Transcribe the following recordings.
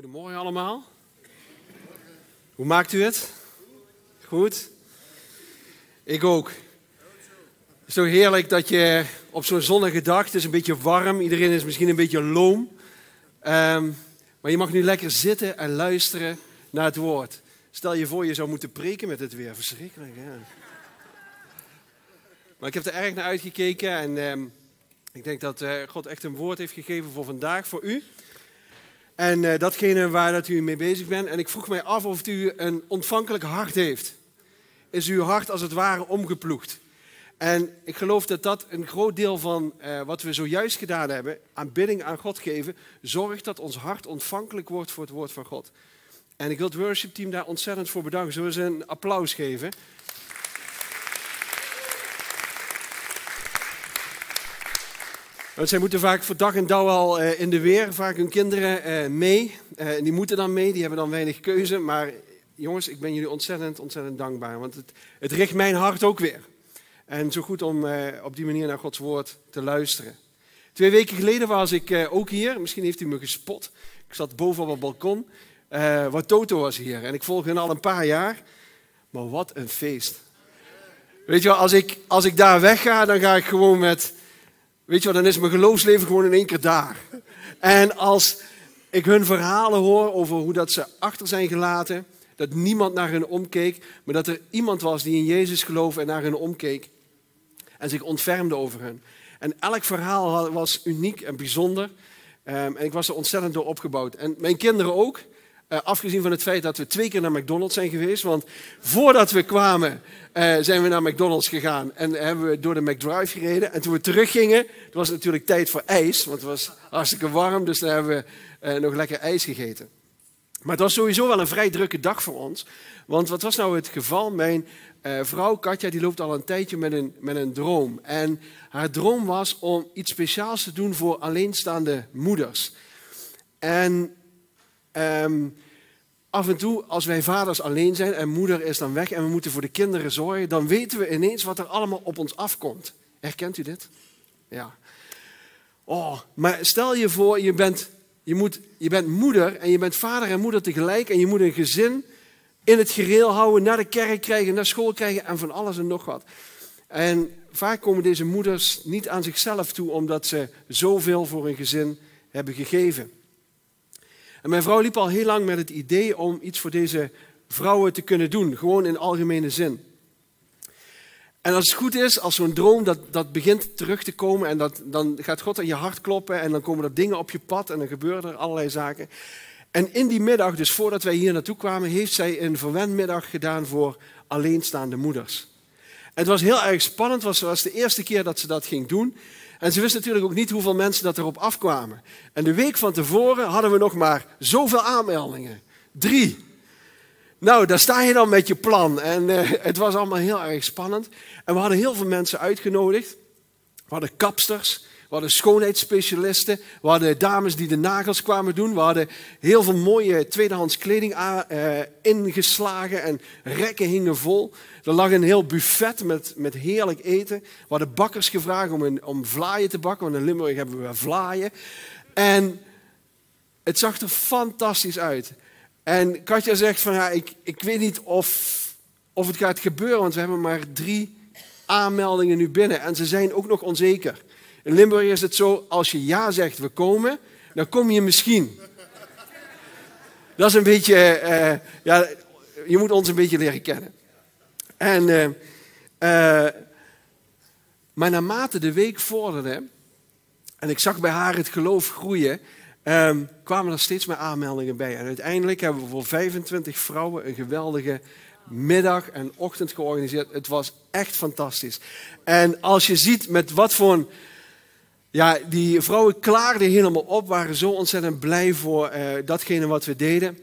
Goedemorgen allemaal. Hoe maakt u het? Goed? Ik ook. Zo heerlijk dat je op zo'n zonnige dag, het is een beetje warm, iedereen is misschien een beetje loom. Ehm, maar je mag nu lekker zitten en luisteren naar het woord. Stel je voor je zou moeten preken met het weer. Verschrikkelijk? Maar ik heb er erg naar uitgekeken en ehm, ik denk dat eh, God echt een woord heeft gegeven voor vandaag, voor u. En uh, datgene waar dat u mee bezig bent. En ik vroeg mij af of u een ontvankelijk hart heeft. Is uw hart als het ware omgeploegd? En ik geloof dat dat een groot deel van uh, wat we zojuist gedaan hebben, aanbidding aan God geven, zorgt dat ons hart ontvankelijk wordt voor het woord van God. En ik wil het worship team daar ontzettend voor bedanken. Zullen we ze een applaus geven? Want zij moeten vaak voor dag en dauw al uh, in de weer, vaak hun kinderen uh, mee. Uh, die moeten dan mee, die hebben dan weinig keuze. Maar jongens, ik ben jullie ontzettend, ontzettend dankbaar. Want het, het richt mijn hart ook weer. En zo goed om op die manier naar Gods woord te luisteren. Twee weken geleden was ik ook hier. Misschien heeft u me gespot. Ik zat boven op het balkon. wat Toto was hier. En ik volg hen al een paar jaar. Maar wat een feest. Weet je wel, als ik, als ik daar wegga, dan ga ik gewoon met Weet je wat, dan is mijn geloofsleven gewoon in één keer daar. En als ik hun verhalen hoor over hoe dat ze achter zijn gelaten, dat niemand naar hen omkeek, maar dat er iemand was die in Jezus geloofde en naar hen omkeek en zich ontfermde over hen. En elk verhaal was uniek en bijzonder. Um, en ik was er ontzettend door opgebouwd. En mijn kinderen ook. Uh, afgezien van het feit dat we twee keer naar McDonald's zijn geweest. Want voordat we kwamen uh, zijn we naar McDonald's gegaan. En hebben we door de McDrive gereden. En toen we teruggingen, het was natuurlijk tijd voor ijs. Want het was hartstikke warm. Dus dan hebben we uh, nog lekker ijs gegeten. Maar het was sowieso wel een vrij drukke dag voor ons. Want wat was nou het geval? Mijn vrouw Katja die loopt al een tijdje met een, met een droom. En haar droom was om iets speciaals te doen voor alleenstaande moeders. En Um, af en toe, als wij vaders alleen zijn en moeder is dan weg en we moeten voor de kinderen zorgen, dan weten we ineens wat er allemaal op ons afkomt. Herkent u dit? Ja. Oh, maar stel je voor, je bent, je, moet, je bent moeder en je bent vader en moeder tegelijk en je moet een gezin in het gereel houden, naar de kerk krijgen, naar school krijgen en van alles en nog wat. En vaak komen deze moeders niet aan zichzelf toe omdat ze zoveel voor een gezin hebben gegeven. En mijn vrouw liep al heel lang met het idee om iets voor deze vrouwen te kunnen doen, gewoon in algemene zin. En als het goed is, als zo'n droom dat, dat begint terug te komen en dat, dan gaat God aan je hart kloppen en dan komen er dingen op je pad en dan gebeuren er allerlei zaken. En in die middag, dus voordat wij hier naartoe kwamen, heeft zij een verwendmiddag gedaan voor alleenstaande moeders. En het was heel erg spannend, het was, was de eerste keer dat ze dat ging doen. En ze wist natuurlijk ook niet hoeveel mensen dat erop afkwamen. En de week van tevoren hadden we nog maar zoveel aanmeldingen. Drie. Nou, daar sta je dan met je plan. En uh, het was allemaal heel erg spannend. En we hadden heel veel mensen uitgenodigd. We hadden kapsters, we hadden schoonheidsspecialisten, we hadden dames die de nagels kwamen doen. We hadden heel veel mooie tweedehands kleding uh, ingeslagen en rekken hingen vol. Er lag een heel buffet met, met heerlijk eten. We hadden bakkers gevraagd om, om vlaaien te bakken, want in Limburg hebben we vlaaien. En het zag er fantastisch uit. En Katja zegt van, ja, ik, ik weet niet of, of het gaat gebeuren, want we hebben maar drie aanmeldingen nu binnen. En ze zijn ook nog onzeker. In Limburg is het zo, als je ja zegt, we komen, dan kom je misschien. Dat is een beetje, uh, ja, je moet ons een beetje leren kennen. En, uh, uh, maar naarmate de week vorderde, en ik zag bij haar het geloof groeien, um, kwamen er steeds meer aanmeldingen bij. En uiteindelijk hebben we voor 25 vrouwen een geweldige middag en ochtend georganiseerd. Het was echt fantastisch. En als je ziet met wat voor een ja, die vrouwen klaarden helemaal op, waren zo ontzettend blij voor uh, datgene wat we deden.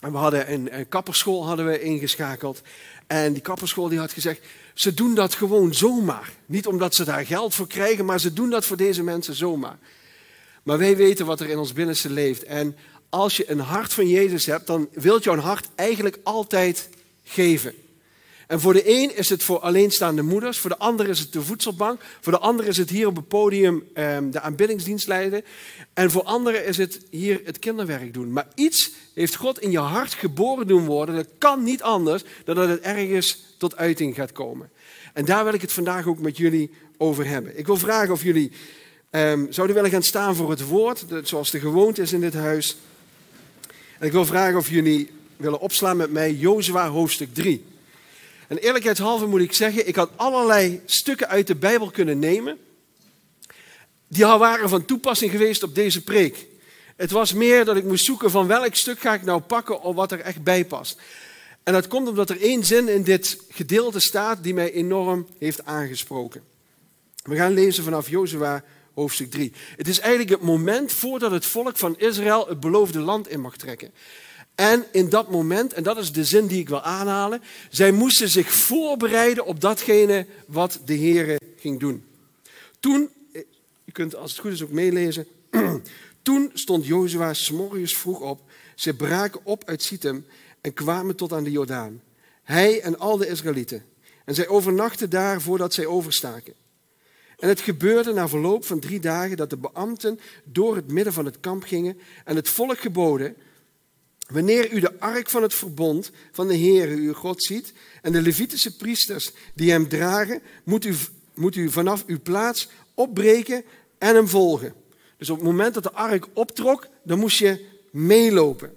En we hadden een, een, kapperschool hadden we ingeschakeld. En die kapperschool die had gezegd, ze doen dat gewoon zomaar. Niet omdat ze daar geld voor krijgen, maar ze doen dat voor deze mensen zomaar. Maar wij weten wat er in ons binnenste leeft. En als je een hart van Jezus hebt, dan wilt jouw hart eigenlijk altijd geven. En voor de een is het voor alleenstaande moeders, voor de ander is het de voedselbank, voor de ander is het hier op het podium um, de aanbiddingsdienst leiden. En voor anderen is het hier het kinderwerk doen. Maar iets heeft God in je hart geboren doen worden. Dat kan niet anders dan dat het ergens tot uiting gaat komen. En daar wil ik het vandaag ook met jullie over hebben. Ik wil vragen of jullie um, zouden willen gaan staan voor het woord, zoals de gewoonte is in dit huis. En ik wil vragen of jullie willen opslaan met mij Jozua hoofdstuk 3. En eerlijkheidshalve moet ik zeggen, ik had allerlei stukken uit de Bijbel kunnen nemen. Die al waren van toepassing geweest op deze preek. Het was meer dat ik moest zoeken van welk stuk ga ik nou pakken of wat er echt bij past. En dat komt omdat er één zin in dit gedeelte staat die mij enorm heeft aangesproken. We gaan lezen vanaf Jozua hoofdstuk 3. Het is eigenlijk het moment voordat het volk van Israël het beloofde land in mag trekken. En in dat moment, en dat is de zin die ik wil aanhalen, zij moesten zich voorbereiden op datgene wat de Heer ging doen. Toen, je kunt als het goed is ook meelezen, toen stond Jozua s'morgens vroeg op. Ze braken op uit Sittim en kwamen tot aan de Jordaan. Hij en al de Israëlieten. En zij overnachten daar voordat zij overstaken. En het gebeurde na verloop van drie dagen dat de beambten door het midden van het kamp gingen en het volk geboden Wanneer u de ark van het verbond van de Heer, uw God, ziet en de Levitische priesters die hem dragen, moet u, moet u vanaf uw plaats opbreken en hem volgen. Dus op het moment dat de ark optrok, dan moest je meelopen.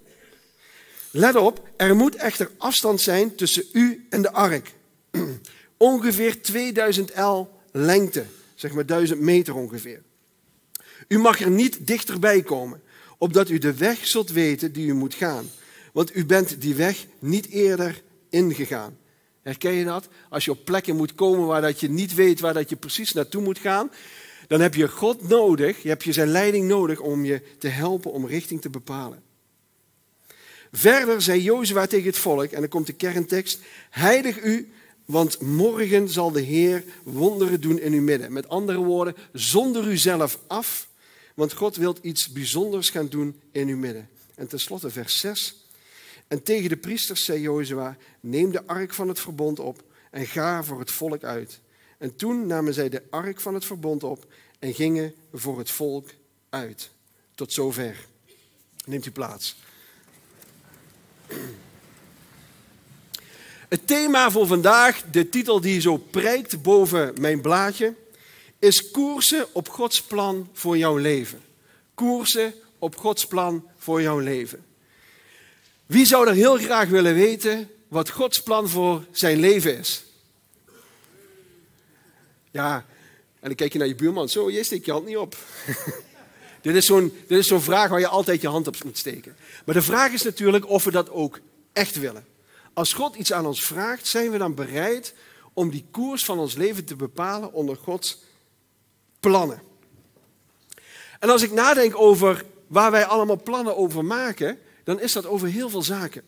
Let op, er moet echter afstand zijn tussen u en de ark. ongeveer 2000 L lengte, zeg maar 1000 meter ongeveer. U mag er niet dichterbij komen opdat u de weg zult weten die u moet gaan. Want u bent die weg niet eerder ingegaan. Herken je dat? Als je op plekken moet komen waar dat je niet weet waar dat je precies naartoe moet gaan, dan heb je God nodig, je hebt je zijn leiding nodig om je te helpen om richting te bepalen. Verder zei Jozua tegen het volk, en dan komt de kerntekst, heilig u, want morgen zal de Heer wonderen doen in uw midden. Met andere woorden, zonder u zelf af want God wil iets bijzonders gaan doen in uw midden. En tenslotte vers 6. En tegen de priesters zei Jozua, neem de ark van het verbond op en ga voor het volk uit. En toen namen zij de ark van het verbond op en gingen voor het volk uit. Tot zover. Neemt u plaats. Het thema voor vandaag, de titel die zo prijkt boven mijn blaadje, is koersen op Gods plan voor jouw leven. Koersen op Gods plan voor jouw leven. Wie zou er heel graag willen weten wat Gods plan voor zijn leven is? Ja, en dan kijk je naar je buurman. Zo, je steekt je hand niet op. dit is zo'n vraag waar je altijd je hand op moet steken. Maar de vraag is natuurlijk of we dat ook echt willen. Als God iets aan ons vraagt, zijn we dan bereid om die koers van ons leven te bepalen onder Gods plannen. En als ik nadenk over waar wij allemaal plannen over maken, dan is dat over heel veel zaken.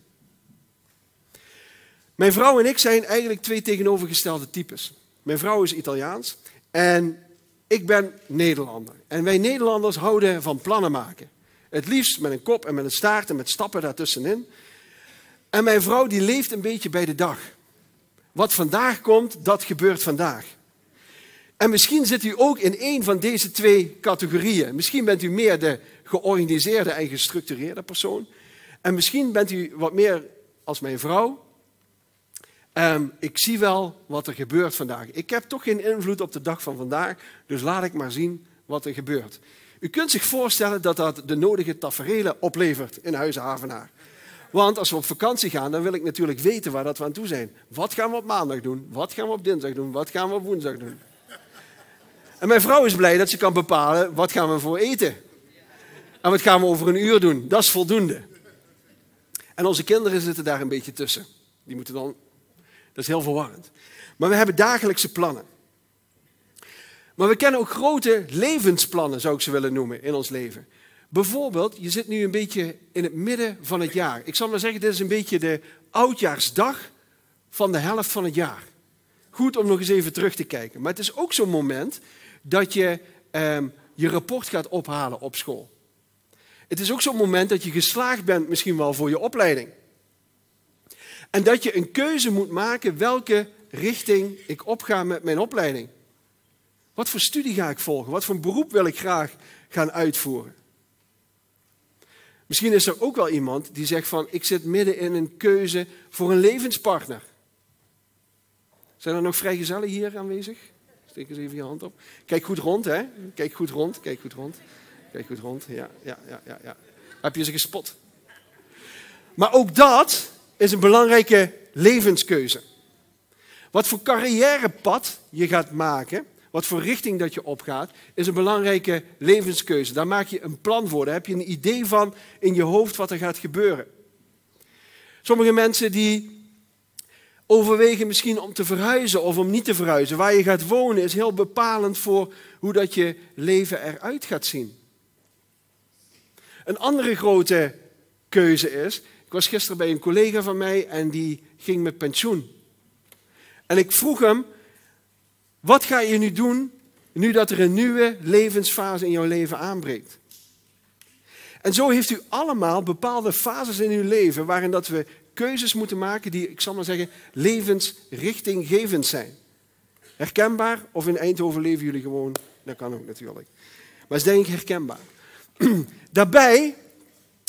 Mijn vrouw en ik zijn eigenlijk twee tegenovergestelde types. Mijn vrouw is Italiaans en ik ben Nederlander. En wij Nederlanders houden van plannen maken. Het liefst met een kop en met een staart en met stappen daartussenin. En mijn vrouw die leeft een beetje bij de dag. Wat vandaag komt, dat gebeurt vandaag. En misschien zit u ook in een van deze twee categorieën. Misschien bent u meer de georganiseerde en gestructureerde persoon. En misschien bent u wat meer als mijn vrouw. Um, ik zie wel wat er gebeurt vandaag. Ik heb toch geen invloed op de dag van vandaag, dus laat ik maar zien wat er gebeurt. U kunt zich voorstellen dat dat de nodige taferelen oplevert in Huizenhavenaar. Want als we op vakantie gaan, dan wil ik natuurlijk weten waar dat we aan toe zijn. Wat gaan we op maandag doen? Wat gaan we op dinsdag doen? Wat gaan we op woensdag doen? En mijn vrouw is blij dat ze kan bepalen wat gaan we voor eten. En wat gaan we over een uur doen. Dat is voldoende. En onze kinderen zitten daar een beetje tussen. Die moeten dan, dat is heel verwarrend. Maar we hebben dagelijkse plannen. Maar we kennen ook grote levensplannen, zou ik ze willen noemen, in ons leven. Bijvoorbeeld, je zit nu een beetje in het midden van het jaar. Ik zal maar zeggen, dit is een beetje de oudjaarsdag van de helft van het jaar. Goed om nog eens even terug te kijken. Maar het is ook zo'n moment dat je ehm, je rapport gaat ophalen op school. Het is ook zo'n moment dat je geslaagd bent misschien wel voor je opleiding. En dat je een keuze moet maken welke richting ik opga met mijn opleiding. Wat voor studie ga ik volgen? Wat voor beroep wil ik graag gaan uitvoeren? Misschien is er ook wel iemand die zegt van ik zit midden in een keuze voor een levenspartner. Zijn er nog vrijgezellen hier aanwezig? Steek eens even je hand op. Kijk goed rond, hè? Kijk goed rond, kijk goed rond. Kijk goed rond, ja, ja, ja, ja. ja. Heb je ze gespot? Maar ook dat is een belangrijke levenskeuze. Wat voor carrièrepad je gaat maken, wat voor richting dat je opgaat, is een belangrijke levenskeuze. Daar maak je een plan voor. Daar heb je een idee van in je hoofd wat er gaat gebeuren. Sommige mensen die overwegen misschien om te verhuizen of om niet te verhuizen. Waar je gaat wonen is heel bepalend voor hoe dat je leven eruit gaat zien. Een andere grote keuze is, ik was gisteren bij een collega van mij en die ging met pensioen. En ik vroeg hem, wat ga je nu doen nu dat er een nieuwe levensfase in jouw leven aanbreekt? En zo heeft u allemaal bepaalde fases in uw leven waarin dat we keuzes moeten maken die, ik zal maar zeggen, levensrichtinggevend zijn. Herkenbaar of in Eindhoven leven jullie gewoon, dat kan ook natuurlijk. Maar is denk ik herkenbaar. Daarbij,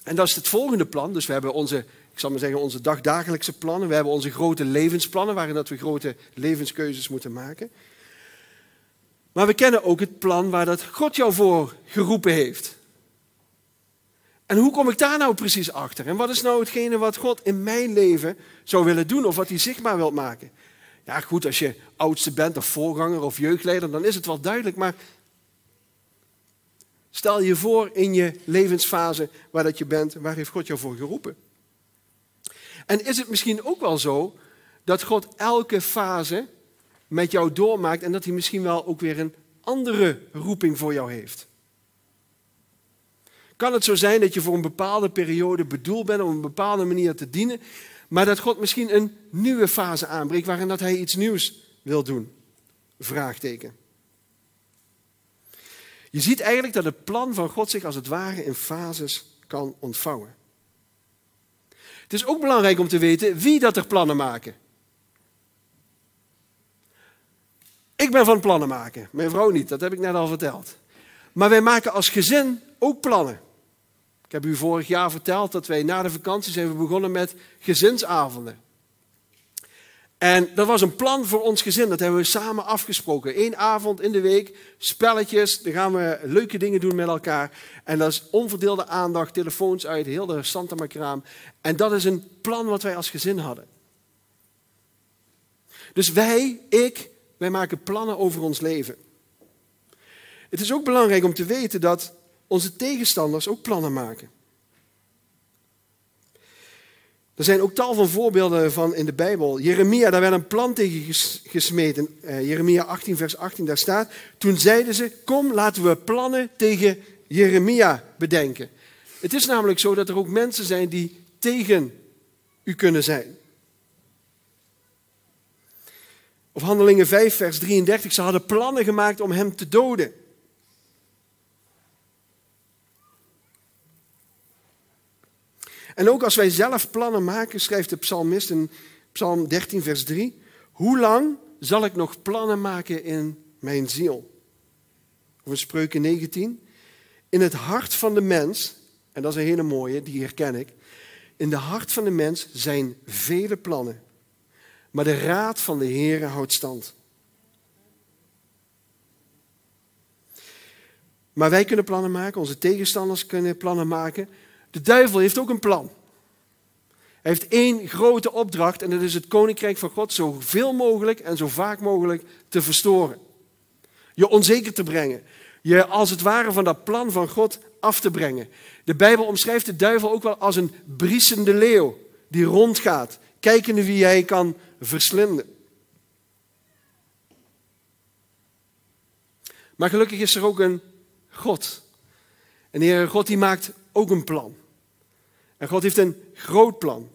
en dat is het volgende plan, dus we hebben onze, ik zal maar zeggen, onze dagdagelijkse plannen, we hebben onze grote levensplannen waarin dat we grote levenskeuzes moeten maken. Maar we kennen ook het plan waar dat God jou voor geroepen heeft. En hoe kom ik daar nou precies achter? En wat is nou hetgene wat God in mijn leven zou willen doen of wat hij zichtbaar wil maken? Ja, goed, als je oudste bent of voorganger of jeugdleider, dan is het wel duidelijk. Maar stel je voor in je levensfase waar dat je bent, waar heeft God jou voor geroepen? En is het misschien ook wel zo dat God elke fase met jou doormaakt en dat hij misschien wel ook weer een andere roeping voor jou heeft? Kan het zo zijn dat je voor een bepaalde periode bedoeld bent om op een bepaalde manier te dienen, maar dat God misschien een nieuwe fase aanbreekt waarin dat hij iets nieuws wil doen? Vraagteken. Je ziet eigenlijk dat het plan van God zich als het ware in fases kan ontvouwen. Het is ook belangrijk om te weten wie dat er plannen maken. Ik ben van plannen maken, mijn vrouw niet, dat heb ik net al verteld. Maar wij maken als gezin ook plannen. Ik heb u vorig jaar verteld dat wij na de vakantie zijn begonnen met gezinsavonden. En dat was een plan voor ons gezin, dat hebben we samen afgesproken. Eén avond in de week, spelletjes, dan gaan we leuke dingen doen met elkaar. En dat is onverdeelde aandacht, telefoons uit, heel de Santa Macraam. En dat is een plan wat wij als gezin hadden. Dus wij, ik, wij maken plannen over ons leven. Het is ook belangrijk om te weten dat onze tegenstanders ook plannen maken. Er zijn ook tal van voorbeelden van in de Bijbel. Jeremia, daar werd een plan tegen gesmeten. Uh, Jeremia 18, vers 18, daar staat. Toen zeiden ze: Kom, laten we plannen tegen Jeremia bedenken. Het is namelijk zo dat er ook mensen zijn die tegen u kunnen zijn. Of Handelingen 5, vers 33. Ze hadden plannen gemaakt om hem te doden. En ook als wij zelf plannen maken, schrijft de psalmist in Psalm 13, vers 3, hoe lang zal ik nog plannen maken in mijn ziel? Of in Spreuken 19, in het hart van de mens, en dat is een hele mooie, die herken ik, in de hart van de mens zijn vele plannen, maar de raad van de Heere houdt stand. Maar wij kunnen plannen maken, onze tegenstanders kunnen plannen maken, de duivel heeft ook een plan. Hij heeft één grote opdracht en dat is het koninkrijk van God zoveel mogelijk en zo vaak mogelijk te verstoren. Je onzeker te brengen. Je als het ware van dat plan van God af te brengen. De Bijbel omschrijft de duivel ook wel als een briesende leeuw die rondgaat, kijkende wie hij kan verslinden. Maar gelukkig is er ook een God. En de Heer God die maakt ook een plan. En God heeft een groot plan.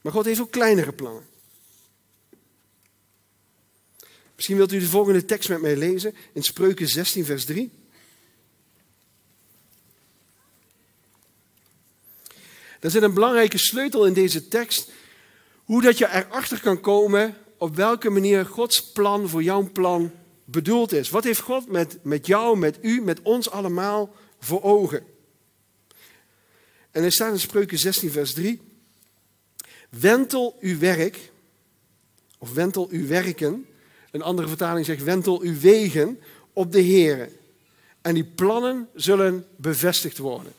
Maar God heeft ook kleinere plannen. Misschien wilt u de volgende tekst met mij lezen in Spreuken 16, vers 3. Er zit een belangrijke sleutel in deze tekst. Hoe dat je erachter kan komen op welke manier Gods plan voor jouw plan bedoeld is. Wat heeft God met, met jou, met u, met ons allemaal voor ogen? En er staat in Spreuken 16, vers 3. Wentel uw werk, of wentel uw werken. Een andere vertaling zegt wentel uw wegen op de Heer. En die plannen zullen bevestigd worden.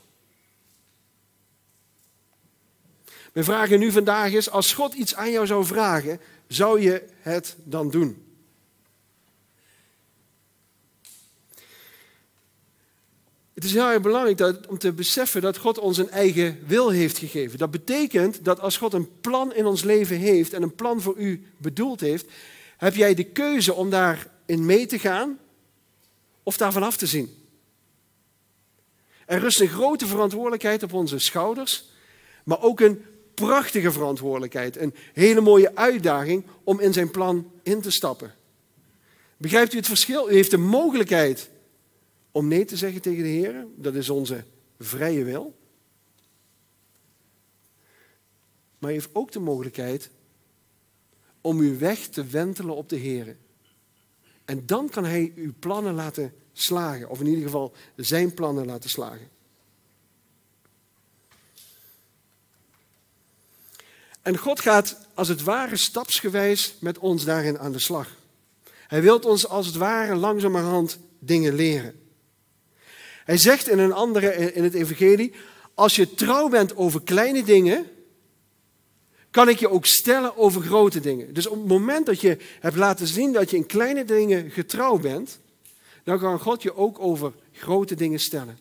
Mijn vraag nu vandaag is, als God iets aan jou zou vragen, zou je het dan doen? Het is heel erg belangrijk om te beseffen dat God ons een eigen wil heeft gegeven. Dat betekent dat als God een plan in ons leven heeft en een plan voor u bedoeld heeft, heb jij de keuze om daarin mee te gaan of daarvan af te zien. Er rust een grote verantwoordelijkheid op onze schouders, maar ook een prachtige verantwoordelijkheid. Een hele mooie uitdaging om in zijn plan in te stappen. Begrijpt u het verschil? U heeft de mogelijkheid om nee te zeggen tegen de Heer. Dat is onze vrije wil. Maar u heeft ook de mogelijkheid om uw weg te wentelen op de Heer. En dan kan Hij uw plannen laten slagen. Of in ieder geval zijn plannen laten slagen. En God gaat als het ware stapsgewijs met ons daarin aan de slag. Hij wil ons als het ware langzamerhand dingen leren. Hij zegt in een andere in het evangelie, als je trouw bent over kleine dingen, kan ik je ook stellen over grote dingen. Dus op het moment dat je hebt laten zien dat je in kleine dingen getrouw bent, dan kan God je ook over grote dingen stellen.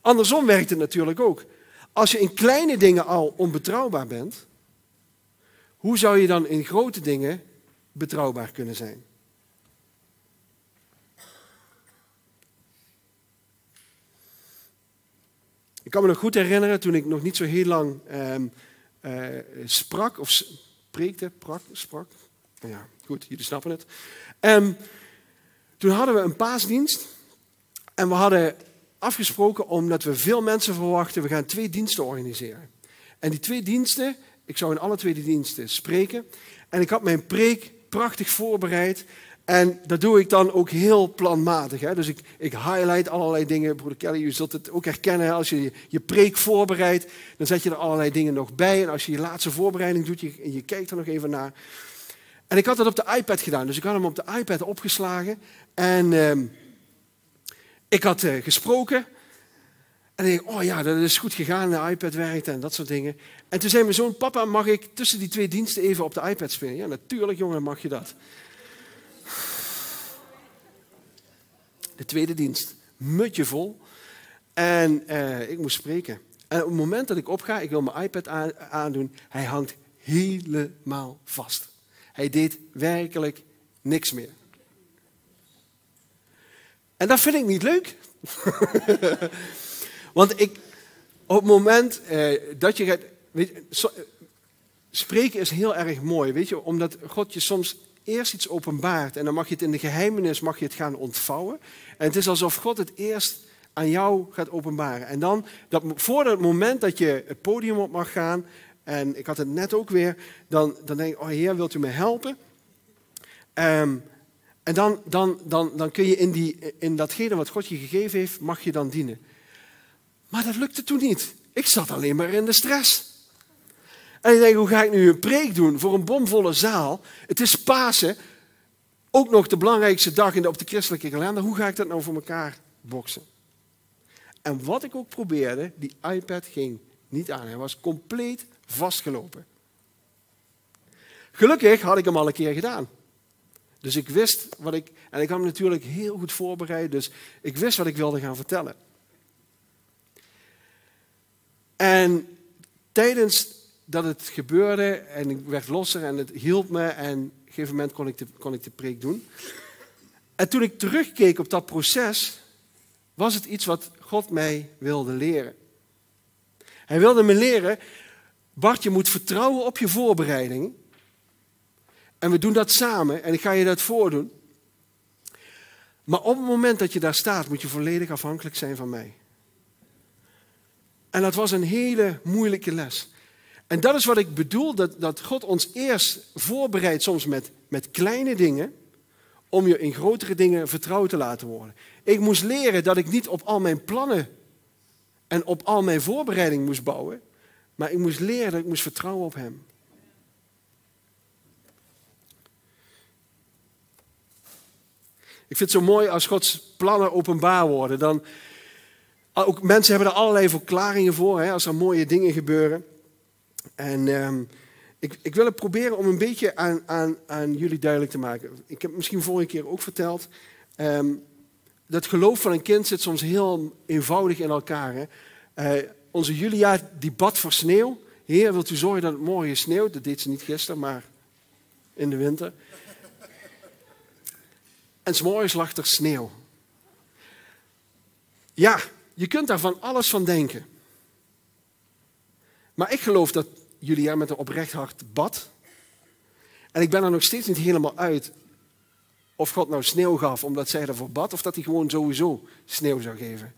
Andersom werkt het natuurlijk ook. Als je in kleine dingen al onbetrouwbaar bent, hoe zou je dan in grote dingen betrouwbaar kunnen zijn? Ik kan me nog goed herinneren toen ik nog niet zo heel lang ehm, eh, sprak, of spreekte, prak, sprak. Ja, goed, jullie snappen het. Um, toen hadden we een paasdienst en we hadden afgesproken omdat we veel mensen verwachten, we gaan twee diensten organiseren. En die twee diensten, ik zou in alle twee die diensten spreken. En ik had mijn preek prachtig voorbereid. En dat doe ik dan ook heel planmatig. Hè? Dus ik, ik highlight allerlei dingen. Broeder Kelly, u zult het ook herkennen. Als je je preek voorbereidt, dan zet je er allerlei dingen nog bij. En als je je laatste voorbereiding doet, je, je kijkt er nog even naar. En ik had dat op de iPad gedaan. Dus ik had hem op de iPad opgeslagen. En ehm, ik had uh, gesproken. En ik dacht, oh ja, dat is goed gegaan. De iPad werkt en dat soort dingen. En toen zei mijn zoon, papa, mag ik tussen die twee diensten even op de iPad spelen? Ja, natuurlijk jongen, mag je dat. De tweede dienst, mutje vol. En uh, ik moest spreken. En op het moment dat ik opga, ik wil mijn iPad aandoen, hij hangt helemaal vast. Hij deed werkelijk niks meer. En dat vind ik niet leuk. Want ik, op het moment eh, dat je gaat. Weet, spreken is heel erg mooi, weet je, omdat God je soms eerst iets openbaart en dan mag je het in de geheimenis mag je het gaan ontvouwen. En het is alsof God het eerst aan jou gaat openbaren. En dan, dat, voor het moment dat je het podium op mag gaan, en ik had het net ook weer, dan, dan denk ik, oh Heer, wilt u me helpen? Um, en dan, dan, dan, dan kun je in, die, in datgene wat God je gegeven heeft, mag je dan dienen. Maar dat lukte toen niet. Ik zat alleen maar in de stress. En ik denk, hoe ga ik nu een preek doen voor een bomvolle zaal? Het is Pasen, ook nog de belangrijkste dag in de, op de christelijke kalender. Hoe ga ik dat nou voor elkaar boksen? En wat ik ook probeerde, die iPad ging niet aan. Hij was compleet vastgelopen. Gelukkig had ik hem al een keer gedaan. Dus ik wist wat ik. En ik had me natuurlijk heel goed voorbereid, dus ik wist wat ik wilde gaan vertellen. En tijdens dat het gebeurde en ik werd losser en het hielp me en op een gegeven moment kon ik de, kon ik de preek doen. En toen ik terugkeek op dat proces, was het iets wat God mij wilde leren. Hij wilde me leren, Bart, je moet vertrouwen op je voorbereiding. En we doen dat samen en ik ga je dat voordoen. Maar op het moment dat je daar staat, moet je volledig afhankelijk zijn van mij. En dat was een hele moeilijke les. En dat is wat ik bedoel, dat, dat God ons eerst voorbereidt soms met, met kleine dingen, om je in grotere dingen vertrouwd te laten worden. Ik moest leren dat ik niet op al mijn plannen en op al mijn voorbereiding moest bouwen, maar ik moest leren dat ik moest vertrouwen op Hem. Ik vind het zo mooi als Gods plannen openbaar worden. Dan, ook mensen hebben er allerlei verklaringen voor, hè, als er mooie dingen gebeuren. En ehm, ik, ik, wil het proberen om een beetje aan, aan, aan, jullie duidelijk te maken. Ik heb misschien vorige keer ook verteld. Um, dat geloof van een kind zit soms heel eenvoudig in elkaar. Hè. Uh, onze Julia die bad voor sneeuw. Heer, wilt u zorgen dat het morgen sneeuwt? Dat deed ze niet gisteren, maar in de winter. En s'morgens lag er sneeuw. Ja, je kunt daar van alles van denken. Maar ik geloof dat Julia met een oprecht hart bad. En ik ben er nog steeds niet helemaal uit of God nou sneeuw gaf omdat zij ervoor bad, of dat hij gewoon sowieso sneeuw zou geven.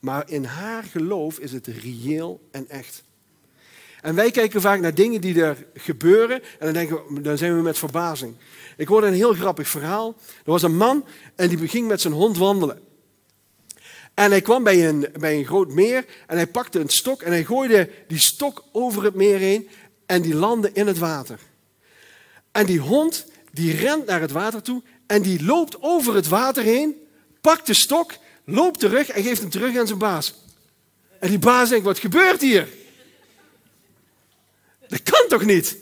Maar in haar geloof is het reëel en echt. En wij kijken vaak naar dingen die er gebeuren en dan, denken we, dan zijn we met verbazing. Ik hoorde een heel grappig verhaal. Er was een man en die ging met zijn hond wandelen. En hij kwam bij een, bij een groot meer en hij pakte een stok en hij gooide die stok over het meer heen en die landde in het water. En die hond die rent naar het water toe en die loopt over het water heen, pakt de stok, loopt terug en geeft hem terug aan zijn baas. En die baas denkt, wat gebeurt hier? Dat kan toch niet?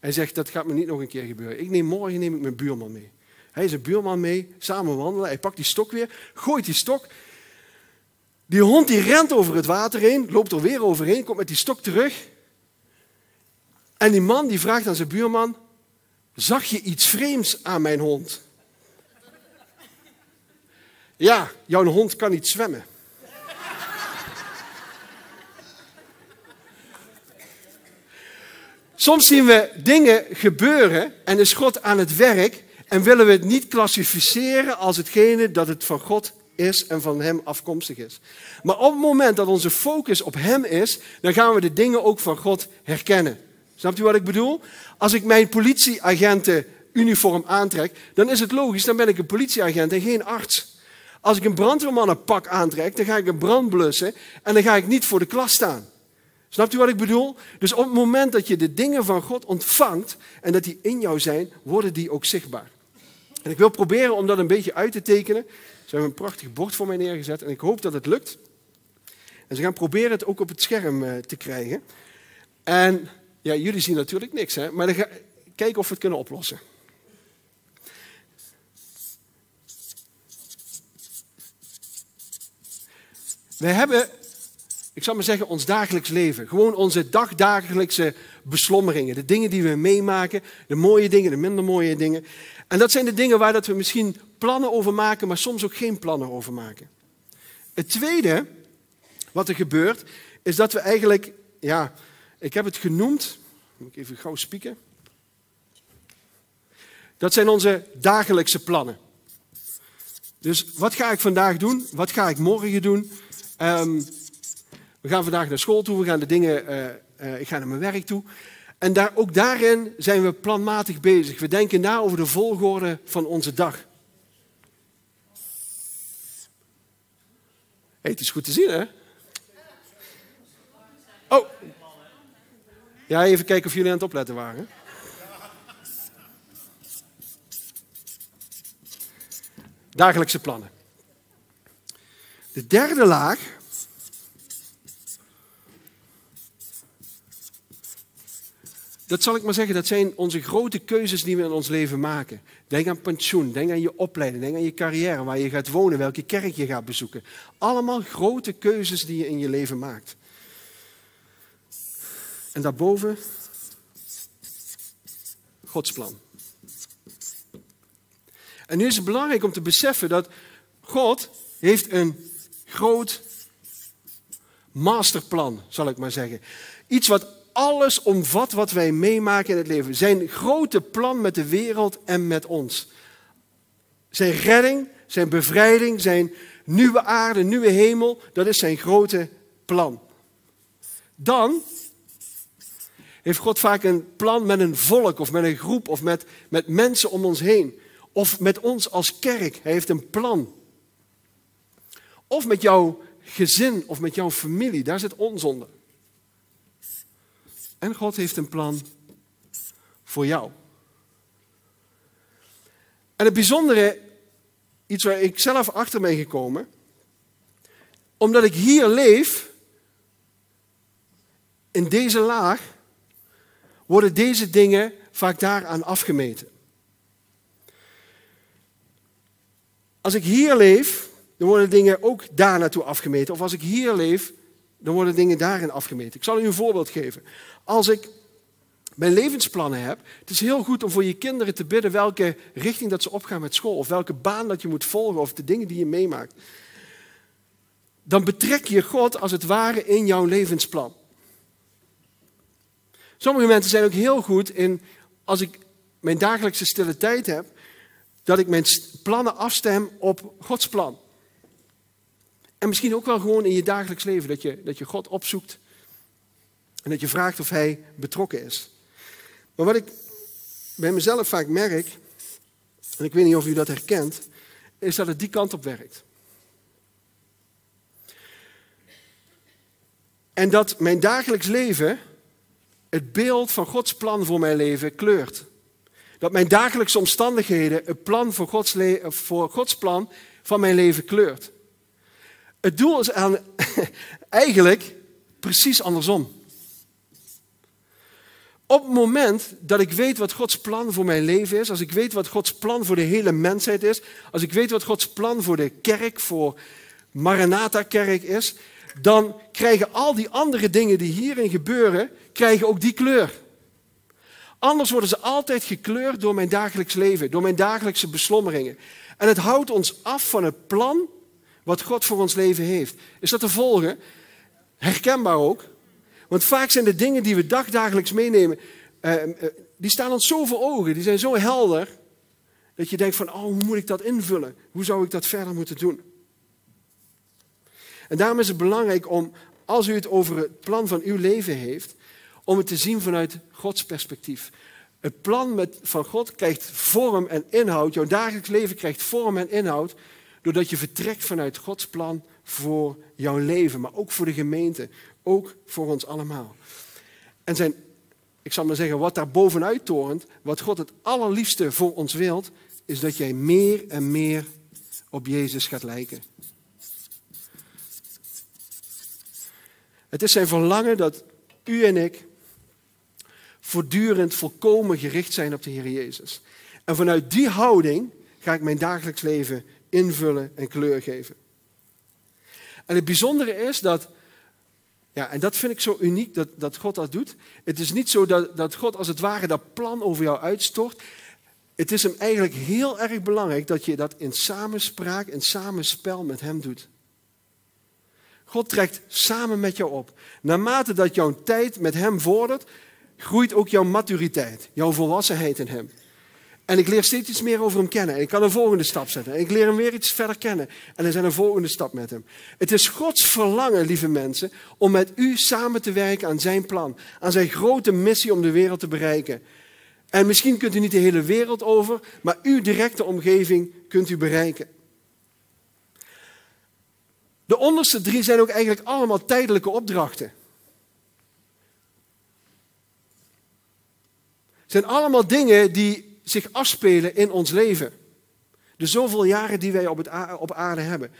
Hij zegt, dat gaat me niet nog een keer gebeuren. Ik neem morgen neem ik mijn buurman mee. Hij is een buurman mee, samen wandelen. Hij pakt die stok weer, gooit die stok. Die hond die rent over het water heen, loopt er weer overheen, komt met die stok terug. En die man die vraagt aan zijn buurman, zag je iets vreemds aan mijn hond? Ja, jouw hond kan niet zwemmen. Soms zien we dingen gebeuren en is God aan het werk en willen we het niet klassificeren als hetgene dat het van God is en van Hem afkomstig is. Maar op het moment dat onze focus op Hem is, dan gaan we de dingen ook van God herkennen. Snapt u wat ik bedoel? Als ik mijn politieagenten uniform aantrek, dan is het logisch, dan ben ik een politieagent en geen arts. Als ik een brandweermannenpak aantrek, dan ga ik een brand blussen en dan ga ik niet voor de klas staan. Snapt u wat ik bedoel? Dus op het moment dat je de dingen van God ontvangt en dat die in jou zijn, worden die ook zichtbaar. En ik wil proberen om dat een beetje uit te tekenen. Ze hebben een prachtig bord voor mij neergezet en ik hoop dat het lukt. En ze gaan proberen het ook op het scherm eh, te krijgen. En ja, jullie zien natuurlijk niks, hè? maar dan ga, kijken of we het kunnen oplossen. We hebben, ik zal maar zeggen, ons dagelijks leven. Gewoon onze dagdagelijkse beslommeringen. De dingen die we meemaken, de mooie dingen, de minder mooie dingen. En dat zijn de dingen waar dat we misschien plannen over maken, maar soms ook geen plannen over maken. Het tweede wat er gebeurt, is dat we eigenlijk, ja, ik heb het genoemd, moet ik even gauw spieken. Dat zijn onze dagelijkse plannen. Dus wat ga ik vandaag doen? Wat ga ik morgen doen? Um, we gaan vandaag naar school toe, we gaan de dingen, uh, uh, ik ga naar mijn werk toe. En daar, ook daarin zijn we planmatig bezig. We denken na over de volgorde van onze dag. Hey, het is goed te zien, hè? Oh. Ja, even kijken of jullie aan het opletten waren. Dagelijkse plannen. De derde laag dat zal ik maar zeggen, dat zijn onze grote keuzes die we in ons leven maken. Denk aan pensioen, denk aan je opleiding, denk aan je carrière, waar je gaat wonen, welke kerk je gaat bezoeken. Allemaal grote keuzes die je in je leven maakt. En daarboven Gods plan. En nu is het belangrijk om te beseffen dat God heeft een groot masterplan, zal ik maar zeggen. Iets wat alles omvat wat wij meemaken in het leven. Zijn grote plan met de wereld en met ons. Zijn redding, zijn bevrijding, zijn nieuwe aarde, nieuwe hemel, dat is zijn grote plan. Dan heeft God vaak een plan met een volk of met een groep of met, met mensen om ons heen. Of met ons als kerk. Hij heeft een plan. Of met jouw gezin of met jouw familie. Daar zit ons onder. En God heeft een plan voor jou. En het bijzondere, iets waar ik zelf achter ben gekomen, omdat ik hier leef, in deze laag, worden deze dingen vaak daaraan afgemeten. Als ik hier leef, dan worden dingen ook daar naartoe afgemeten. Of als ik hier leef, dan worden dingen daarin afgemeten. Ik zal u een voorbeeld geven. Als ik mijn levensplannen heb, het is heel goed om voor je kinderen te bidden welke richting dat ze opgaan met school, of welke baan dat je moet volgen, of de dingen die je meemaakt. Dan betrek je God als het ware in jouw levensplan. Sommige mensen zijn ook heel goed in, als ik mijn dagelijkse stille tijd heb, dat ik mijn plannen afstem op Gods plan. En misschien ook wel gewoon in je dagelijks leven, dat je, dat je God opzoekt en dat je vraagt of Hij betrokken is. Maar wat ik bij mezelf vaak merk, en ik weet niet of u dat herkent, is dat het die kant op werkt. En dat mijn dagelijks leven het beeld van Gods plan voor mijn leven kleurt. Dat mijn dagelijkse omstandigheden het plan voor Gods, voor Gods plan van mijn leven kleurt. Het doel is aan, eigenlijk precies andersom. Op het moment dat ik weet wat Gods plan voor mijn leven is, als ik weet wat Gods plan voor de hele mensheid is, als ik weet wat Gods plan voor de kerk, voor Maranatha-kerk is, dan krijgen al die andere dingen die hierin gebeuren, krijgen ook die kleur. Anders worden ze altijd gekleurd door mijn dagelijks leven, door mijn dagelijkse beslommeringen. En het houdt ons af van het plan wat God voor ons leven heeft. Is dat te volgen? Herkenbaar ook. Want vaak zijn de dingen die we dagdagelijks meenemen, uh, uh, die staan ons zo voor ogen, die zijn zo helder, dat je denkt van, oh, hoe moet ik dat invullen? Hoe zou ik dat verder moeten doen? En daarom is het belangrijk om, als u het over het plan van uw leven heeft, om het te zien vanuit Gods perspectief. Het plan met, van God krijgt vorm en inhoud, jouw dagelijks leven krijgt vorm en inhoud, doordat je vertrekt vanuit Gods plan voor jouw leven, maar ook voor de gemeente, ook voor ons allemaal. En zijn, ik zal maar zeggen, wat daar bovenuit torent, wat God het allerliefste voor ons wilt, is dat jij meer en meer op Jezus gaat lijken. Het is zijn verlangen dat u en ik voortdurend volkomen gericht zijn op de Heer Jezus. En vanuit die houding ga ik mijn dagelijks leven invullen en kleur geven. En het bijzondere is dat, ja, en dat vind ik zo uniek dat, dat God dat doet. Het is niet zo dat, dat God als het ware dat plan over jou uitstort. Het is hem eigenlijk heel erg belangrijk dat je dat in samenspraak, in samenspel met hem doet. God trekt samen met jou op. Naarmate dat jouw tijd met hem vordert, groeit ook jouw maturiteit, jouw volwassenheid in hem. En ik leer steeds iets meer over hem kennen. En ik kan een volgende stap zetten. En ik leer hem weer iets verder kennen. En er zijn een volgende stap met hem. Het is Gods verlangen, lieve mensen, om met u samen te werken aan zijn plan. Aan zijn grote missie om de wereld te bereiken. En misschien kunt u niet de hele wereld over, maar uw directe omgeving kunt u bereiken. De onderste drie zijn ook eigenlijk allemaal tijdelijke opdrachten. Het zijn allemaal dingen die zich afspelen in ons leven. De zoveel jaren die wij op, het op aarde hebben.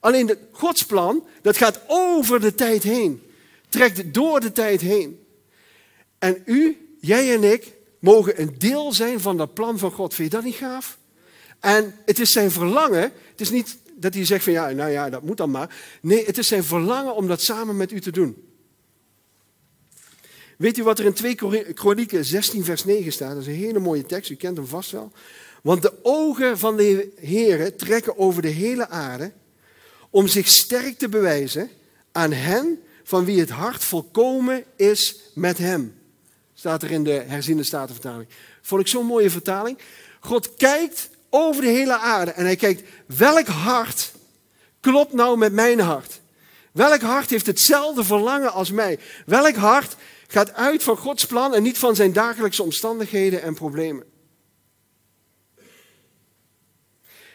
Alleen het Godsplan, dat gaat over de tijd heen. Trekt door de tijd heen. En u, jij en ik, mogen een deel zijn van dat plan van God. Vind je dat niet gaaf? En het is zijn verlangen. Het is niet dat hij zegt van ja, nou ja, dat moet dan maar. Nee, het is zijn verlangen om dat samen met u te doen. Weet u wat er in 2 Kronieken 16 vers 9 staat? Dat is een hele mooie tekst, u kent hem vast wel. Want de ogen van de Heere trekken over de hele aarde om zich sterk te bewijzen aan hen van wie het hart volkomen is met hem. Staat er in de herziende statenvertaling. Vond ik zo'n mooie vertaling. God kijkt over de hele aarde en hij kijkt welk hart klopt nou met mijn hart. Welk hart heeft hetzelfde verlangen als mij? Welk hart gaat uit van Gods plan en niet van zijn dagelijkse omstandigheden en problemen?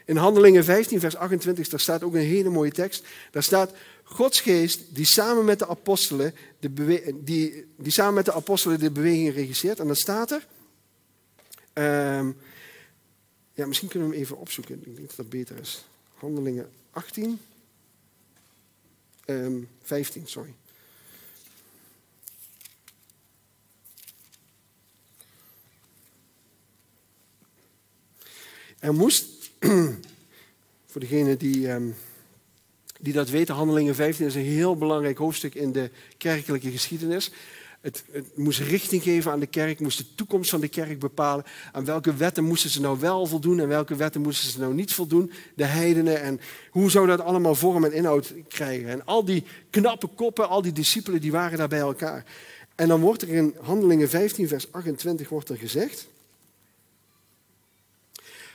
In Handelingen 15, vers 28, daar staat ook een hele mooie tekst. Daar staat, Gods geest die samen met de apostelen de, die, die samen met de, apostelen de beweging regisseert. En dan staat er, ehm, ja, misschien kunnen we hem even opzoeken. Ik denk dat dat beter is. Handelingen 18, um, 15, sorry. Er moest, voor degene die, um, die dat weten, Handelingen 15 is een heel belangrijk hoofdstuk in de kerkelijke geschiedenis. Het, het, moest richting geven aan de kerk, moest de toekomst van de kerk bepalen. Aan welke wetten moesten ze nou wel voldoen en welke wetten moesten ze nou niet voldoen. De heidenen en hoe zou dat allemaal vorm en inhoud krijgen. En al die knappe koppen, al die discipelen, die waren daar bij elkaar. En dan wordt er in Handelingen 15, vers 28 wordt er gezegd.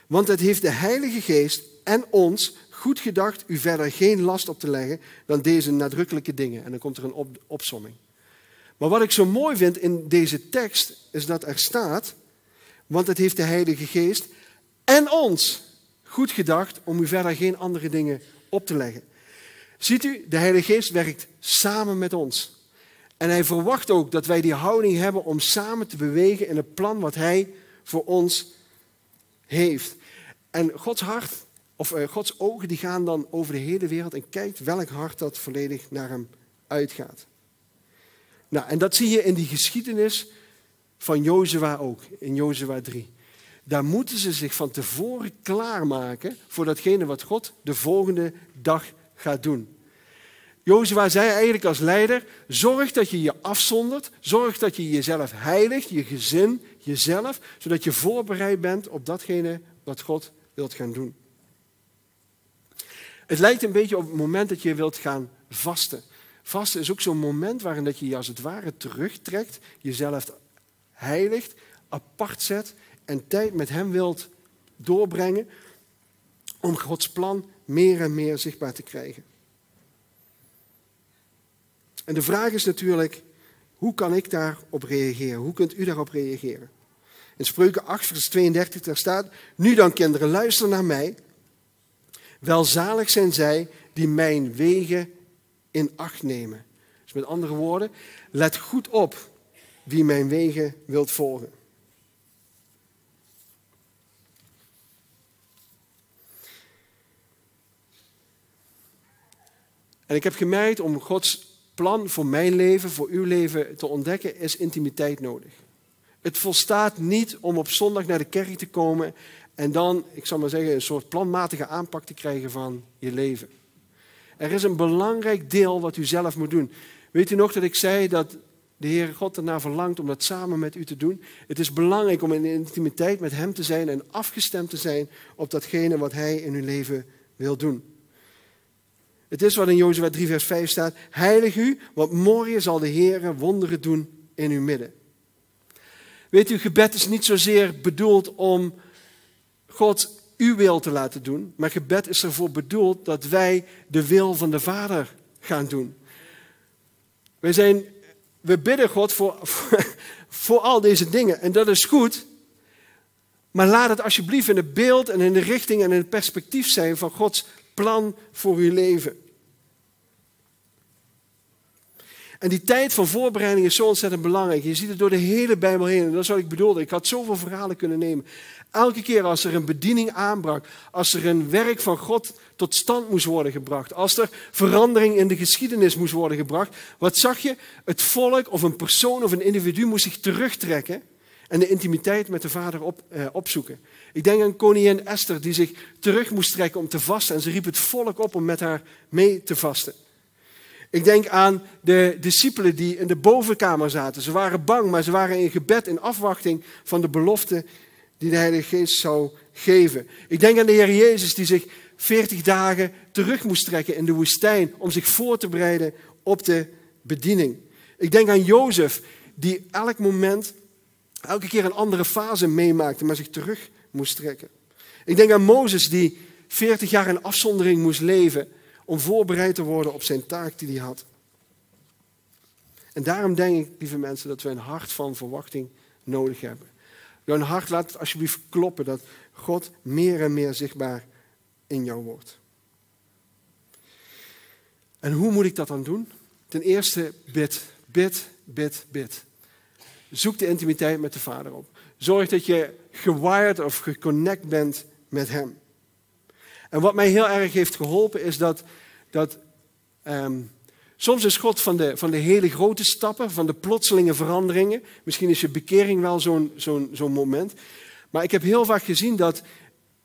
Want het heeft de Heilige Geest en ons goed gedacht u verder geen last op te leggen dan deze nadrukkelijke dingen. En dan komt er een op, opsomming. Maar wat ik zo mooi vind in deze tekst is dat er staat, want het heeft de Heilige Geest en ons goed gedacht om u verder geen andere dingen op te leggen. Ziet u, de Heilige Geest werkt samen met ons. En hij verwacht ook dat wij die houding hebben om samen te bewegen in het plan wat hij voor ons heeft. En Gods hart, of uh, Gods ogen, die gaan dan over de hele wereld en kijkt welk hart dat volledig naar hem uitgaat. Nou, en dat zie je in die geschiedenis van Jozua ook, in Jozua 3. Daar moeten ze zich van tevoren klaarmaken voor datgene wat God de volgende dag gaat doen. Jozua zei eigenlijk als leider, zorg dat je je afzondert, zorg dat je jezelf heiligt, je gezin, jezelf, zodat je voorbereid bent op datgene wat God wilt gaan doen. Het lijkt een beetje op het moment dat je wilt gaan vasten. Vasten is ook zo'n moment waarin dat je je als het ware terugtrekt, jezelf heiligt, apart zet en tijd met Hem wilt doorbrengen om Gods plan meer en meer zichtbaar te krijgen. En de vraag is natuurlijk, hoe kan ik daarop reageren? Hoe kunt u daarop reageren? In Spreuken 8, vers 32, daar staat, nu dan kinderen, luister naar mij. Welzalig zijn zij die mijn wegen in acht nemen. Dus met andere woorden, let goed op wie mijn wegen wilt volgen. En ik heb gemerkt om Gods plan voor mijn leven, voor uw leven te ontdekken, is intimiteit nodig. Het volstaat niet om op zondag naar de kerk te komen en dan, ik zal maar zeggen, een soort planmatige aanpak te krijgen van je leven. Er is een belangrijk deel wat u zelf moet doen. Weet u nog dat ik zei dat de Heer God ernaar verlangt om dat samen met u te doen? Het is belangrijk om in intimiteit met Hem te zijn en afgestemd te zijn op datgene wat Hij in uw leven wil doen. Het is wat in Jozua 3 vers 5 staat. Heilig u, want morgen zal de Heer wonderen doen in uw midden. Weet u, gebed is niet zozeer bedoeld om God uw wil te laten doen, maar gebed is ervoor bedoeld dat wij de wil van de Vader gaan doen. Wij zijn, we bidden God voor, voor, voor al deze dingen en dat is goed, maar laat het alsjeblieft in het beeld en in de richting en in het perspectief zijn van Gods plan voor uw leven. En die tijd van voorbereiding is zo ontzettend belangrijk. Je ziet het door de hele Bijbel heen. En dat wat ik bedoelde. Ik had zoveel verhalen kunnen nemen. Elke keer als er een bediening aanbrak, als er een werk van God tot stand moest worden gebracht, als er verandering in de geschiedenis moest worden gebracht, wat zag je? Het volk of een persoon of een individu moest zich terugtrekken en de intimiteit met de Vader op, eh, opzoeken. Ik denk aan koningin Esther die zich terug moest trekken om te vasten en ze riep het volk op om met haar mee te vasten. Ik denk aan de discipelen die in de bovenkamer zaten. Ze waren bang, maar ze waren in gebed in afwachting van de belofte die de Heilige Geest zou geven. Ik denk aan de Heer Jezus die zich 40 dagen terug moest trekken in de woestijn om zich voor te bereiden op de bediening. Ik denk aan Jozef die elk moment, elke keer een andere fase meemaakte, maar zich terug moest trekken. Ik denk aan Mozes die 40 jaar in afzondering moest leven om voorbereid te worden op zijn taak die hij had. En daarom denk ik, lieve mensen, dat we een hart van verwachting nodig hebben. Jouw hart laat het alsjeblieft kloppen dat God meer en meer zichtbaar in jou wordt. En hoe moet ik dat dan doen? Ten eerste bid, bid, bid, bid. Zoek de intimiteit met de Vader op. Zorg dat je gewired of geconnect bent met Hem. En wat mij heel erg heeft geholpen is dat, dat ehm, soms is God van de, van de hele grote stappen, van de plotselinge veranderingen. Misschien is je bekering wel zo'n moment. Maar ik heb heel vaak gezien dat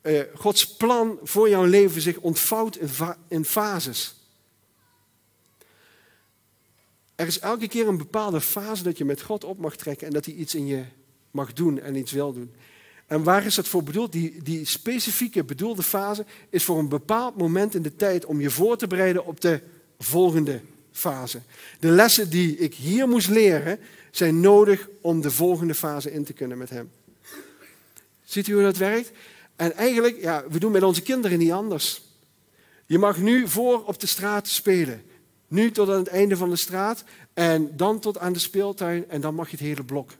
uh, Gods plan voor jouw leven zich ontvouwt in, in fases. Er is elke keer een bepaalde fase dat je met God op mag trekken en dat hij iets in je mag doen en iets wil doen. En waar is dat voor bedoeld? Die, die specifieke bedoelde fase is voor een bepaald moment in de tijd om je voor te bereiden op de volgende fase. De lessen die ik hier moest leren zijn nodig om de volgende fase in te kunnen met hem. Ziet u hoe dat werkt? En eigenlijk, ja, we doen met onze kinderen niet anders. Je mag nu voor op de straat spelen. Nu tot aan het einde van de straat en dan tot aan de speeltuin en dan mag je het hele blok.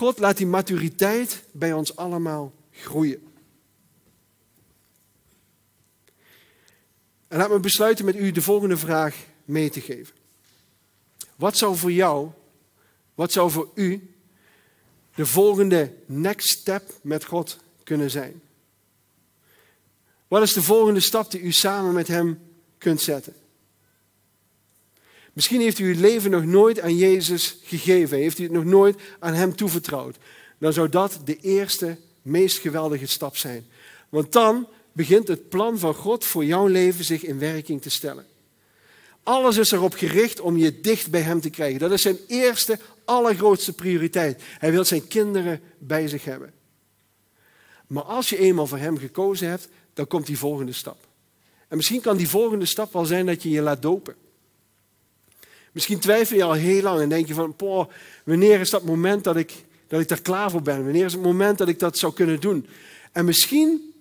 God laat die maturiteit bij ons allemaal groeien. En laat me besluiten met u de volgende vraag mee te geven. Wat zou voor jou, wat zou voor u de volgende next step met God kunnen zijn? Wat is de volgende stap die u samen met Hem kunt zetten? Misschien heeft u uw leven nog nooit aan Jezus gegeven, heeft u het nog nooit aan Hem toevertrouwd. Dan zou dat de eerste, meest geweldige stap zijn. Want dan begint het plan van God voor jouw leven zich in werking te stellen. Alles is erop gericht om je dicht bij Hem te krijgen. Dat is zijn eerste, allergrootste prioriteit. Hij wil zijn kinderen bij zich hebben. Maar als je eenmaal voor Hem gekozen hebt, dan komt die volgende stap. En misschien kan die volgende stap wel zijn dat je je laat dopen. Misschien twijfel je al heel lang en denk je van, wanneer is dat moment dat ik, dat ik daar klaar voor ben? Wanneer is het moment dat ik dat zou kunnen doen? En misschien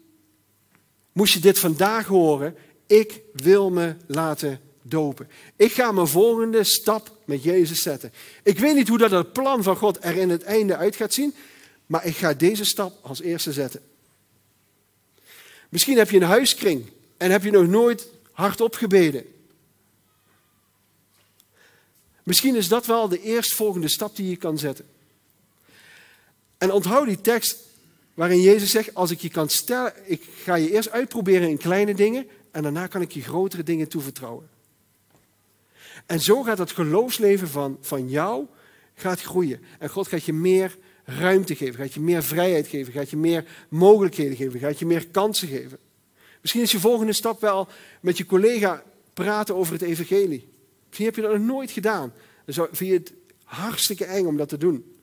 moest je dit vandaag horen, ik wil me laten dopen. Ik ga mijn volgende stap met Jezus zetten. Ik weet niet hoe dat het plan van God er in het einde uit gaat zien, maar ik ga deze stap als eerste zetten. Misschien heb je een huiskring en heb je nog nooit hardop gebeden. Misschien is dat wel de eerstvolgende stap die je kan zetten. En onthoud die tekst waarin Jezus zegt, als ik je kan stellen, ik ga je eerst uitproberen in kleine dingen en daarna kan ik je grotere dingen toevertrouwen. En zo gaat het geloofsleven van, van jou gaat groeien. En God gaat je meer ruimte geven, gaat je meer vrijheid geven, gaat je meer mogelijkheden geven, gaat je meer kansen geven. Misschien is je volgende stap wel met je collega praten over het evangelie. Misschien heb je dat nog nooit gedaan. Dan vind je het hartstikke eng om dat te doen.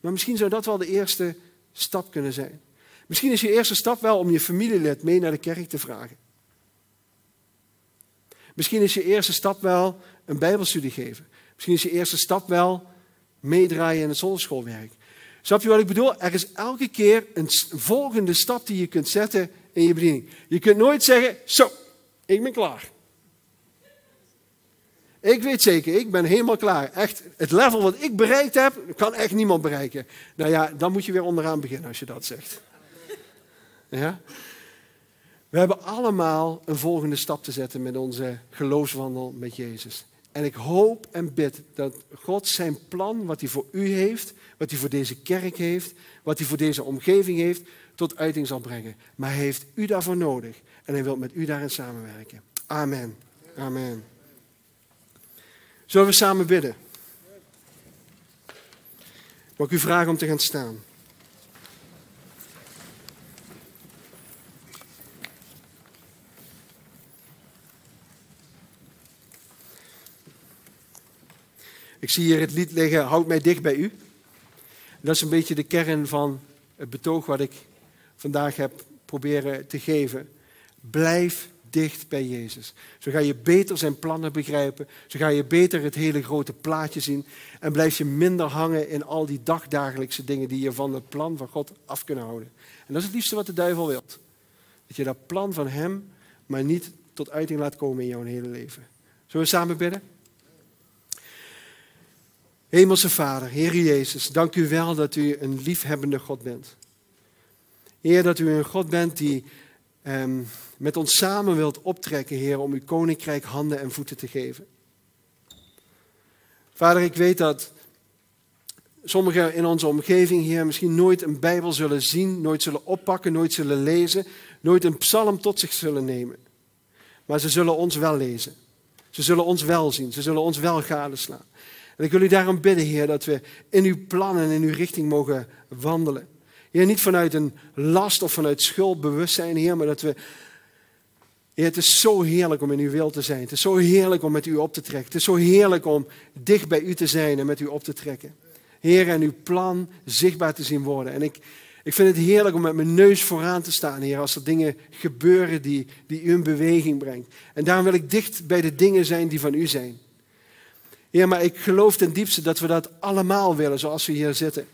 Maar misschien zou dat wel de eerste stap kunnen zijn. Misschien is je eerste stap wel om je familielid mee naar de kerk te vragen. Misschien is je eerste stap wel een bijbelstudie geven. Misschien is je eerste stap wel meedraaien in het zonneschoolwerk. Snap je wat ik bedoel? Er is elke keer een volgende stap die je kunt zetten in je bediening. Je kunt nooit zeggen, zo, ik ben klaar. Ik weet zeker, ik ben helemaal klaar. Echt, het level wat ik bereikt heb, kan echt niemand bereiken. Nou ja, dan moet je weer onderaan beginnen als je dat zegt. Ja? We hebben allemaal een volgende stap te zetten met onze geloofswandel met Jezus. En ik hoop en bid dat God zijn plan, wat hij voor u heeft, wat hij voor deze kerk heeft, wat hij voor deze omgeving heeft, tot uiting zal brengen. Maar hij heeft u daarvoor nodig en hij wil met u daarin samenwerken. Amen. Amen. Zullen we samen bidden? Mag ik u vragen om te gaan staan? Ik zie hier het lied liggen, Houd mij dicht bij u. Dat is een beetje de kern van het betoog wat ik vandaag heb proberen te geven. Blijf dicht bij Jezus. Zo ga je beter zijn plannen begrijpen. Zo ga je beter het hele grote plaatje zien. En blijf je minder hangen in al die dagdagelijkse dingen die je van het plan van God af kunnen houden. En dat is het liefste wat de duivel wil. Dat je dat plan van hem maar niet tot uiting laat komen in jouw hele leven. Zullen we samen bidden? Hemelse Vader, Heer Jezus, dank u wel dat u een liefhebbende God bent. Heer, dat u een God bent die ehm, met ons samen wilt optrekken, Heer, om uw koninkrijk handen en voeten te geven. Vader, ik weet dat sommigen in onze omgeving, Heer, misschien nooit een Bijbel zullen zien, nooit zullen oppakken, nooit zullen lezen, nooit een psalm tot zich zullen nemen. Maar ze zullen ons wel lezen. Ze zullen ons wel zien. Ze zullen ons wel gadeslaan. En ik wil u daarom bidden, Heer, dat we in uw plannen en in uw richting mogen wandelen. Heer, niet vanuit een last of vanuit schuldbewustzijn, Heer, maar dat we. Heer, het is zo heerlijk om in uw wil te zijn. Het is zo heerlijk om met u op te trekken. Het is zo heerlijk om dicht bij u te zijn en met u op te trekken. Heer, en uw plan zichtbaar te zien worden. En ik, ik vind het heerlijk om met mijn neus vooraan te staan, Heer, als er dingen gebeuren die, die u in beweging brengt. En daarom wil ik dicht bij de dingen zijn die van u zijn. Heer, maar ik geloof ten diepste dat we dat allemaal willen, zoals we hier zitten.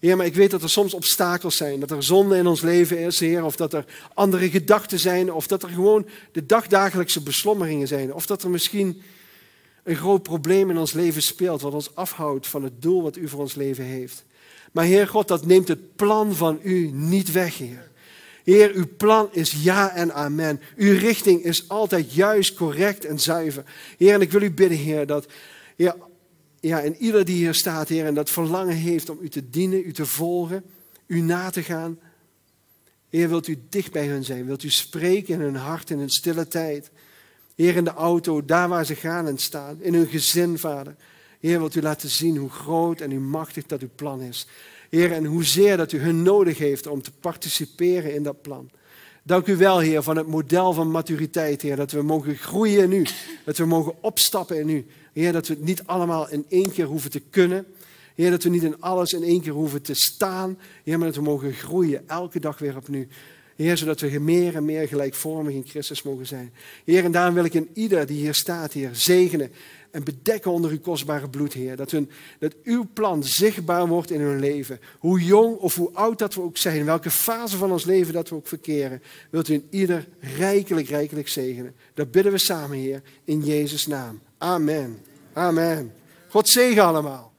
Heer, maar ik weet dat er soms obstakels zijn, dat er zonde in ons leven is, Heer, of dat er andere gedachten zijn, of dat er gewoon de dagdagelijkse beslommeringen zijn, of dat er misschien een groot probleem in ons leven speelt, wat ons afhoudt van het doel wat u voor ons leven heeft. Maar Heer God, dat neemt het plan van u niet weg, Heer. Heer, uw plan is ja en amen. Uw richting is altijd juist, correct en zuiver. Heer, en ik wil u bidden, Heer, dat Heer, ja, en ieder die hier staat, Heer, en dat verlangen heeft om u te dienen, u te volgen, u na te gaan. Heer, wilt u dicht bij hen zijn? Wilt u spreken in hun hart in hun stille tijd? Heer, in de auto, daar waar ze gaan en staan, in hun gezin, Vader. Heer, wilt u laten zien hoe groot en hoe machtig dat uw plan is. Heer, en hoezeer dat u hun nodig heeft om te participeren in dat plan. Dank u wel, Heer, van het model van maturiteit, Heer, dat we mogen groeien in u. Dat we mogen opstappen in u. Heer, dat we het niet allemaal in één keer hoeven te kunnen. Heer, dat we niet in alles in één keer hoeven te staan. Heer, maar dat we mogen groeien elke dag weer opnieuw. Heer, zodat we meer en meer gelijkvormig in Christus mogen zijn. Heer, en daarom wil ik in ieder die hier staat, Heer, zegenen en bedekken onder uw kostbare bloed, Heer. Dat, hun, dat uw plan zichtbaar wordt in hun leven. Hoe jong of hoe oud dat we ook zijn, welke fase van ons leven dat we ook verkeren, wilt u in ieder rijkelijk, rijkelijk zegenen. Dat bidden we samen, Heer, in Jezus' naam. Amen. Amen. God zegen allemaal.